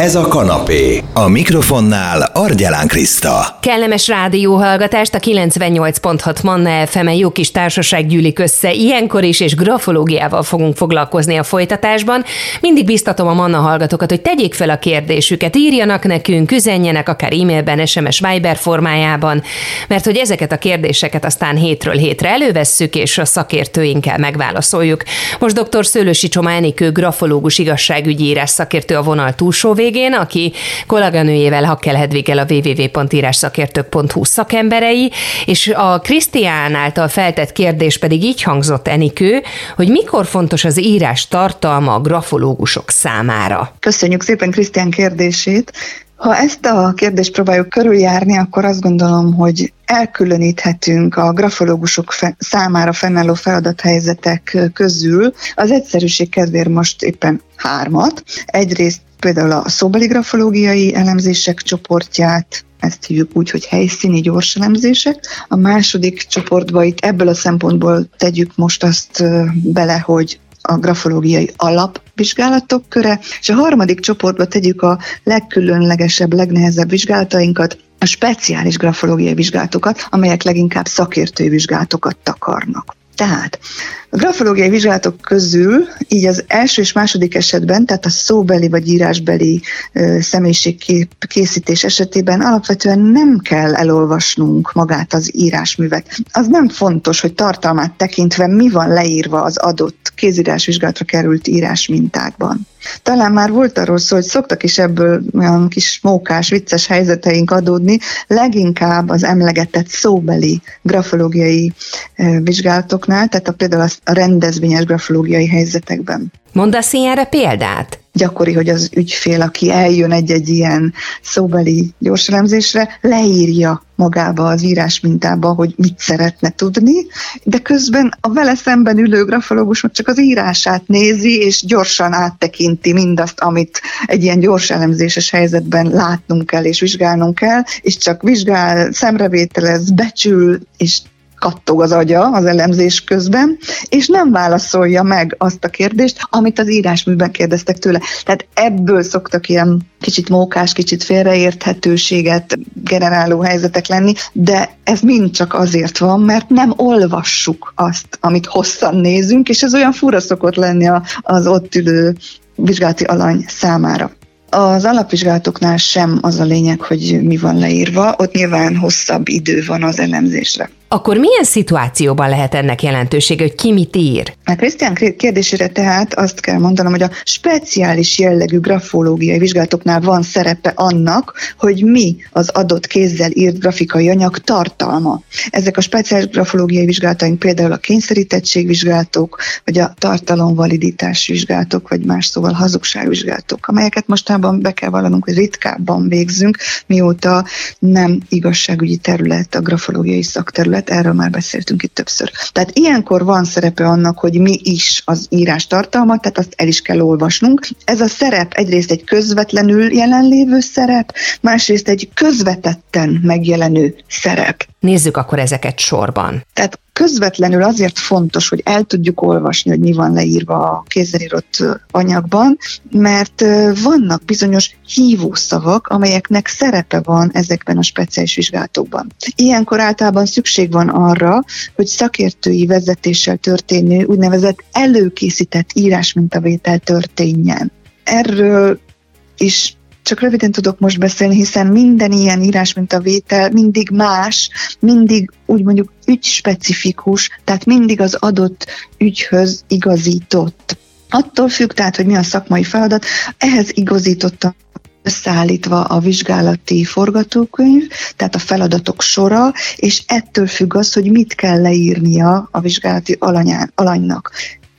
Ez a kanapé. A mikrofonnál Argyelán Kriszta. Kellemes rádióhallgatást a 98.6 Manna fm jó kis társaság gyűlik össze. Ilyenkor is és grafológiával fogunk foglalkozni a folytatásban. Mindig biztatom a Manna hallgatókat, hogy tegyék fel a kérdésüket, írjanak nekünk, üzenjenek akár e-mailben, SMS Viber formájában, mert hogy ezeket a kérdéseket aztán hétről hétre elővesszük, és a szakértőinkkel megválaszoljuk. Most dr. Szőlősi Csoma Enikő, grafológus igazságügyi írás szakértő a vonal túlsó végén, aki kolléganőjével Hakkel Hedviggel a www.írásszakértők.hu szakemberei, és a Krisztián által feltett kérdés pedig így hangzott Enikő, hogy mikor fontos az írás tartalma a grafológusok számára. Köszönjük szépen Krisztián kérdését. Ha ezt a kérdést próbáljuk körüljárni, akkor azt gondolom, hogy elkülöníthetünk a grafológusok fe- számára fennálló feladathelyzetek közül. Az egyszerűség kedvéért most éppen hármat. Egyrészt például a szóbeli grafológiai elemzések csoportját, ezt hívjuk úgy, hogy helyszíni gyors elemzések. A második csoportba itt ebből a szempontból tegyük most azt bele, hogy a grafológiai alapvizsgálatok köre, és a harmadik csoportba tegyük a legkülönlegesebb, legnehezebb vizsgálatainkat, a speciális grafológiai vizsgálatokat, amelyek leginkább szakértői vizsgálatokat takarnak. Tehát a grafológiai vizsgálatok közül így az első és második esetben, tehát a szóbeli vagy írásbeli személyiségkép készítés esetében alapvetően nem kell elolvasnunk magát az írásművet. Az nem fontos, hogy tartalmát tekintve mi van leírva az adott kézírásvizsgálatra került írásmintákban. Talán már volt arról szó, hogy szoktak is ebből olyan kis mókás, vicces helyzeteink adódni, leginkább az emlegetett szóbeli grafológiai vizsgálatoknál, tehát a, például a rendezvényes grafológiai helyzetekben. Mondasz ilyenre példát? gyakori, hogy az ügyfél, aki eljön egy-egy ilyen szóbeli gyorselemzésre, leírja magába az írás mintába, hogy mit szeretne tudni, de közben a vele szemben ülő grafológus meg csak az írását nézi, és gyorsan áttekinti mindazt, amit egy ilyen gyors elemzéses helyzetben látnunk kell és vizsgálnunk kell, és csak vizsgál, szemrevételez, becsül, és kattog az agya az elemzés közben, és nem válaszolja meg azt a kérdést, amit az írásműben kérdeztek tőle. Tehát ebből szoktak ilyen kicsit mókás, kicsit félreérthetőséget generáló helyzetek lenni, de ez mind csak azért van, mert nem olvassuk azt, amit hosszan nézünk, és ez olyan fura szokott lenni az ott ülő vizsgálati alany számára. Az alapvizsgálatoknál sem az a lényeg, hogy mi van leírva, ott nyilván hosszabb idő van az elemzésre. Akkor milyen szituációban lehet ennek jelentősége, hogy ki mit ír? A Krisztián kérdésére tehát azt kell mondanom, hogy a speciális jellegű grafológiai vizsgálatoknál van szerepe annak, hogy mi az adott kézzel írt grafikai anyag tartalma. Ezek a speciális grafológiai vizsgálataink például a kényszerítettségvizsgálatok, vagy a tartalomvaliditás vizsgálatok, vagy más szóval hazugságvizsgálatok, amelyeket mostában be kell vallanunk, hogy ritkábban végzünk, mióta nem igazságügyi terület a grafológiai szakterület, terület, erről már beszéltünk itt többször. Tehát ilyenkor van szerepe annak, hogy mi is az írás tartalma, tehát azt el is kell olvasnunk. Ez a szerep egyrészt egy közvetlenül jelenlévő szerep, másrészt egy közvetetten megjelenő szerep. Nézzük akkor ezeket sorban. Tehát közvetlenül azért fontos, hogy el tudjuk olvasni, hogy mi van leírva a kézzel írott anyagban, mert vannak bizonyos hívószavak, amelyeknek szerepe van ezekben a speciális vizsgálatokban. Ilyenkor általában szükség van arra, hogy szakértői vezetéssel történő úgynevezett előkészített írásmintavétel történjen. Erről is csak röviden tudok most beszélni, hiszen minden ilyen írás, mint a vétel, mindig más, mindig úgy mondjuk ügyspecifikus, tehát mindig az adott ügyhöz igazított. Attól függ tehát, hogy mi a szakmai feladat, ehhez igazítottam összeállítva a vizsgálati forgatókönyv, tehát a feladatok sora, és ettől függ az, hogy mit kell leírnia a vizsgálati alanyán, alanynak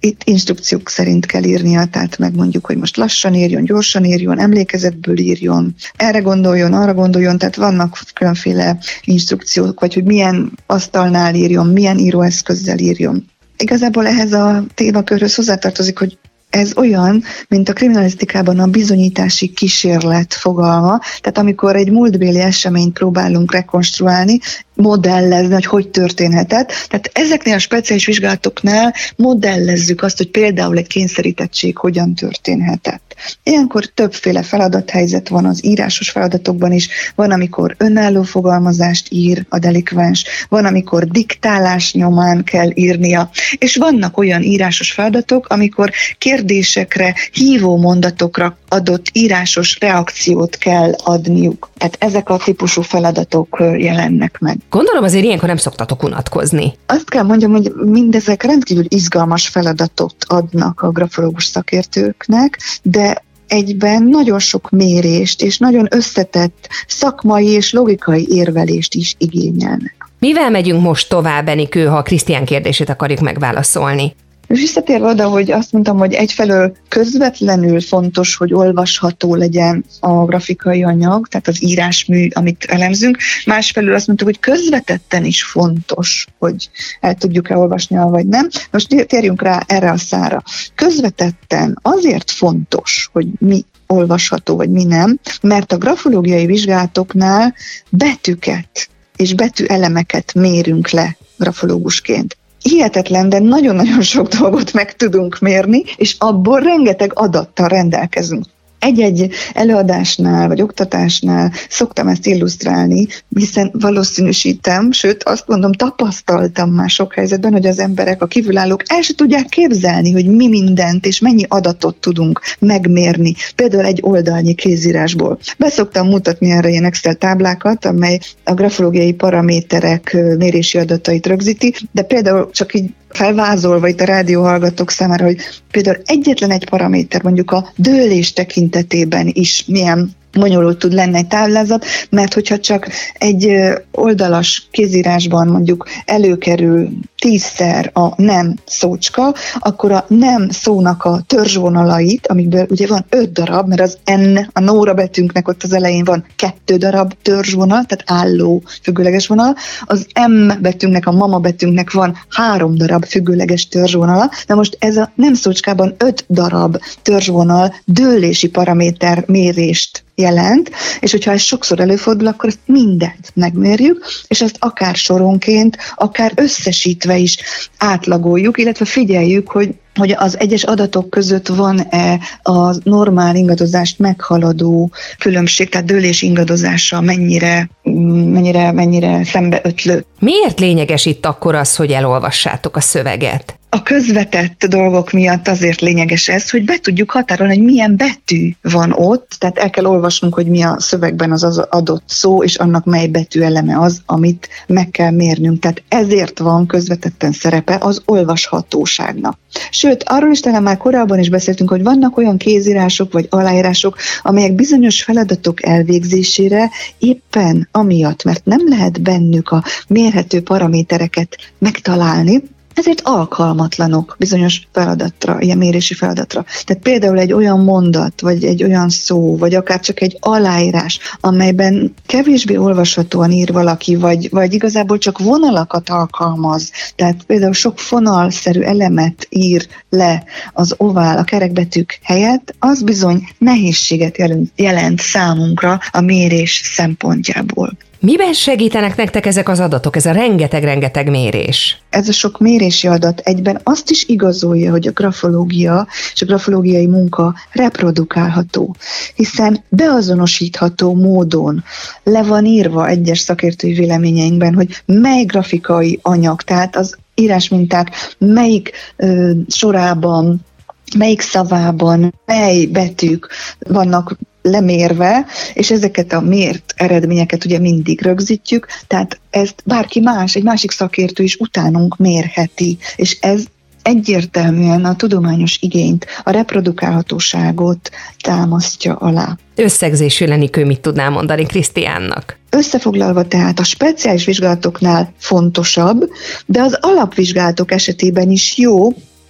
itt instrukciók szerint kell írnia, tehát megmondjuk, hogy most lassan írjon, gyorsan írjon, emlékezetből írjon, erre gondoljon, arra gondoljon, tehát vannak különféle instrukciók, vagy hogy milyen asztalnál írjon, milyen íróeszközzel írjon. Igazából ehhez a témakörhöz hozzátartozik, hogy ez olyan, mint a kriminalisztikában a bizonyítási kísérlet fogalma, tehát amikor egy múltbéli eseményt próbálunk rekonstruálni, modellezni, hogy hogy történhetett. Tehát ezeknél a speciális vizsgálatoknál modellezzük azt, hogy például egy kényszerítettség hogyan történhetett. Ilyenkor többféle feladathelyzet van az írásos feladatokban is. Van, amikor önálló fogalmazást ír a delikvens, van, amikor diktálás nyomán kell írnia, és vannak olyan írásos feladatok, amikor kérdésekre, hívó mondatokra adott írásos reakciót kell adniuk. Tehát ezek a típusú feladatok jelennek meg. Gondolom azért ilyenkor nem szoktatok unatkozni. Azt kell mondjam, hogy mindezek rendkívül izgalmas feladatot adnak a grafológus szakértőknek, de egyben nagyon sok mérést és nagyon összetett szakmai és logikai érvelést is igényelnek. Mivel megyünk most tovább, Enikő, ha Krisztián kérdését akarjuk megválaszolni? Visszatérve oda, hogy azt mondtam, hogy egyfelől közvetlenül fontos, hogy olvasható legyen a grafikai anyag, tehát az írásmű, amit elemzünk, másfelől azt mondtuk, hogy közvetetten is fontos, hogy el tudjuk-e olvasni, vagy nem. Most térjünk rá erre a szára. Közvetetten azért fontos, hogy mi olvasható, vagy mi nem, mert a grafológiai vizsgálatoknál betűket és betűelemeket mérünk le grafológusként hihetetlen, de nagyon-nagyon sok dolgot meg tudunk mérni, és abból rengeteg adattal rendelkezünk egy-egy előadásnál vagy oktatásnál szoktam ezt illusztrálni, hiszen valószínűsítem, sőt azt mondom, tapasztaltam már sok helyzetben, hogy az emberek, a kívülállók el se tudják képzelni, hogy mi mindent és mennyi adatot tudunk megmérni, például egy oldalnyi kézírásból. Beszoktam mutatni erre ilyen Excel táblákat, amely a grafológiai paraméterek mérési adatait rögzíti, de például csak így felvázolva itt a rádió hallgatók számára, hogy például egyetlen egy paraméter, mondjuk a dőlés tekintetében is milyen bonyolult tud lenni egy táblázat, mert hogyha csak egy oldalas kézírásban mondjuk előkerül tízszer a nem szócska, akkor a nem szónak a törzsvonalait, amikből ugye van öt darab, mert az N, a Nóra betűnknek ott az elején van kettő darab törzsvonal, tehát álló függőleges vonal, az M betűnknek, a mama betűnknek van három darab függőleges törzsvonala, de most ez a nem szócskában öt darab törzsvonal dőlési paraméter mérést jelent, és hogyha ez sokszor előfordul, akkor ezt mindent megmérjük, és ezt akár soronként, akár összesítve is átlagoljuk, illetve figyeljük, hogy hogy az egyes adatok között van-e a normál ingadozást meghaladó különbség, tehát dőlés ingadozása mennyire, mennyire, mennyire szembeötlő. Miért lényeges itt akkor az, hogy elolvassátok a szöveget? A közvetett dolgok miatt azért lényeges ez, hogy be tudjuk határolni, hogy milyen betű van ott, tehát el kell olvasnunk, hogy mi a szövegben az, az adott szó, és annak mely betű eleme az, amit meg kell mérnünk. Tehát ezért van közvetetten szerepe az olvashatóságnak. Sőt, arról is talán már korábban is beszéltünk, hogy vannak olyan kézírások vagy aláírások, amelyek bizonyos feladatok elvégzésére éppen amiatt, mert nem lehet bennük a mérhető paramétereket megtalálni, ezért alkalmatlanok bizonyos feladatra, ilyen mérési feladatra. Tehát például egy olyan mondat, vagy egy olyan szó, vagy akár csak egy aláírás, amelyben kevésbé olvashatóan ír valaki, vagy, vagy igazából csak vonalakat alkalmaz. Tehát például sok fonalszerű elemet ír le az ovál, a kerekbetűk helyett, az bizony nehézséget jelent, jelent számunkra a mérés szempontjából. Miben segítenek nektek ezek az adatok, ez a rengeteg-rengeteg mérés? Ez a sok mérési adat egyben azt is igazolja, hogy a grafológia és a grafológiai munka reprodukálható, hiszen beazonosítható módon le van írva egyes szakértői véleményeinkben, hogy mely grafikai anyag, tehát az írásminták melyik ö, sorában melyik szavában, mely betűk vannak lemérve, és ezeket a mért eredményeket ugye mindig rögzítjük, tehát ezt bárki más, egy másik szakértő is utánunk mérheti, és ez egyértelműen a tudományos igényt, a reprodukálhatóságot támasztja alá. Összegzésű Lenikő mit tudná mondani Krisztiánnak? Összefoglalva tehát a speciális vizsgálatoknál fontosabb, de az alapvizsgálatok esetében is jó,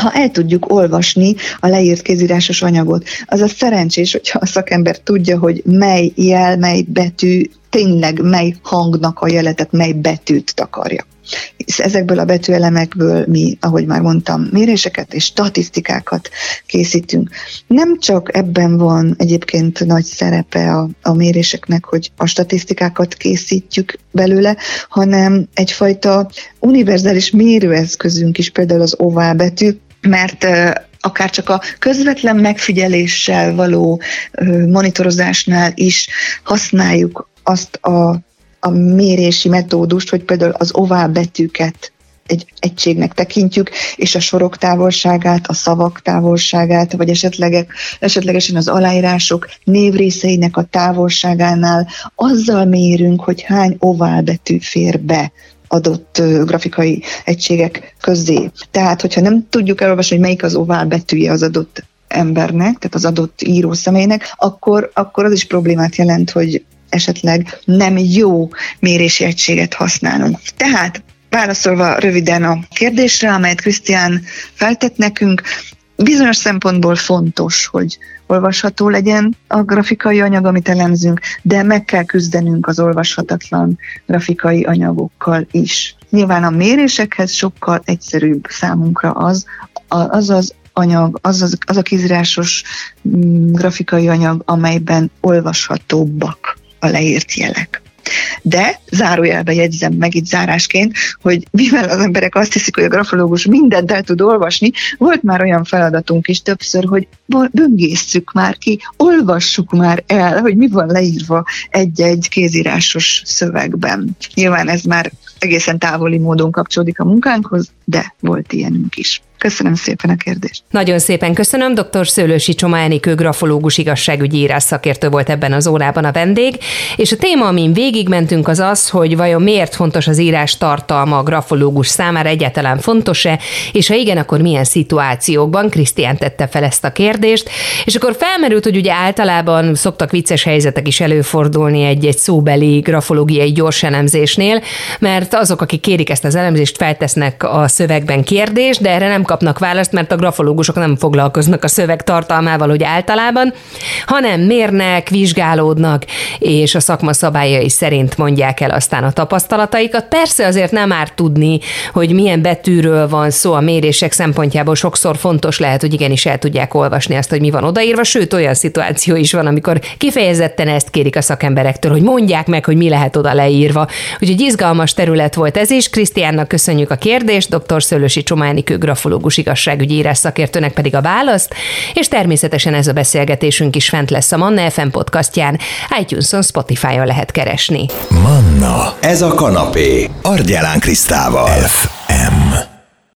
ha el tudjuk olvasni a leírt kézírásos anyagot. Az a szerencsés, hogyha a szakember tudja, hogy mely jel, mely betű tényleg mely hangnak a jeletet, mely betűt takarja. Ezekből a betűelemekből mi, ahogy már mondtam, méréseket és statisztikákat készítünk. Nem csak ebben van egyébként nagy szerepe a, a méréseknek, hogy a statisztikákat készítjük belőle, hanem egyfajta univerzális mérőeszközünk is, például az oválbetű, mert akár csak a közvetlen megfigyeléssel való monitorozásnál is használjuk azt a, a mérési metódust, hogy például az ovál betűket egy egységnek tekintjük, és a sorok távolságát, a szavak távolságát, vagy esetleg, esetlegesen az aláírások névrészeinek a távolságánál azzal mérünk, hogy hány ovál betű fér be adott grafikai egységek közé. Tehát, hogyha nem tudjuk elolvasni, hogy melyik az ovál betűje az adott embernek, tehát az adott író személynek, akkor, akkor az is problémát jelent, hogy esetleg nem jó mérési egységet használunk. Tehát válaszolva röviden a kérdésre, amelyet Krisztián feltett nekünk, bizonyos szempontból fontos, hogy olvasható legyen a grafikai anyag, amit elemzünk, de meg kell küzdenünk az olvashatatlan grafikai anyagokkal is. Nyilván a mérésekhez sokkal egyszerűbb számunkra az, az az anyag, az, az, az a kizrásos mm, grafikai anyag, amelyben olvashatóbbak a leírt jelek. De zárójelbe jegyzem meg itt zárásként, hogy mivel az emberek azt hiszik, hogy a grafológus mindent el tud olvasni, volt már olyan feladatunk is többször, hogy böngészszük már ki, olvassuk már el, hogy mi van leírva egy-egy kézírásos szövegben. Nyilván ez már egészen távoli módon kapcsolódik a munkánkhoz, de volt ilyenünk is. Köszönöm szépen a kérdést. Nagyon szépen köszönöm. Dr. Szőlősi Csoma Enikő grafológus igazságügyi írás szakértő volt ebben az órában a vendég, és a téma, amin végigmentünk, az az, hogy vajon miért fontos az írás tartalma a grafológus számára, egyáltalán fontos-e, és ha igen, akkor milyen szituációkban. Krisztián tette fel ezt a kérdést, és akkor felmerült, hogy ugye általában szoktak vicces helyzetek is előfordulni egy-egy szóbeli grafológiai gyors elemzésnél, mert azok, akik kérik ezt az elemzést, feltesznek a szövegben kérdést, de erre nem kapnak választ, mert a grafológusok nem foglalkoznak a szöveg tartalmával, hogy általában, hanem mérnek, vizsgálódnak, és a szakma szabályai szerint mondják el aztán a tapasztalataikat. Persze azért nem árt tudni, hogy milyen betűről van szó a mérések szempontjából, sokszor fontos lehet, hogy igenis el tudják olvasni azt, hogy mi van odaírva, sőt olyan szituáció is van, amikor kifejezetten ezt kérik a szakemberektől, hogy mondják meg, hogy mi lehet oda leírva. Úgyhogy izgalmas terület volt ez is. Krisztiánnak köszönjük a kérdést, dr. Szőlősi Csománikő grafológus pszichológus igazságügyi írás szakértőnek pedig a választ, és természetesen ez a beszélgetésünk is fent lesz a Manna FM podcastján, iTunes-on, Spotify-on lehet keresni. Manna, ez a kanapé, Argyelán Krisztával. F.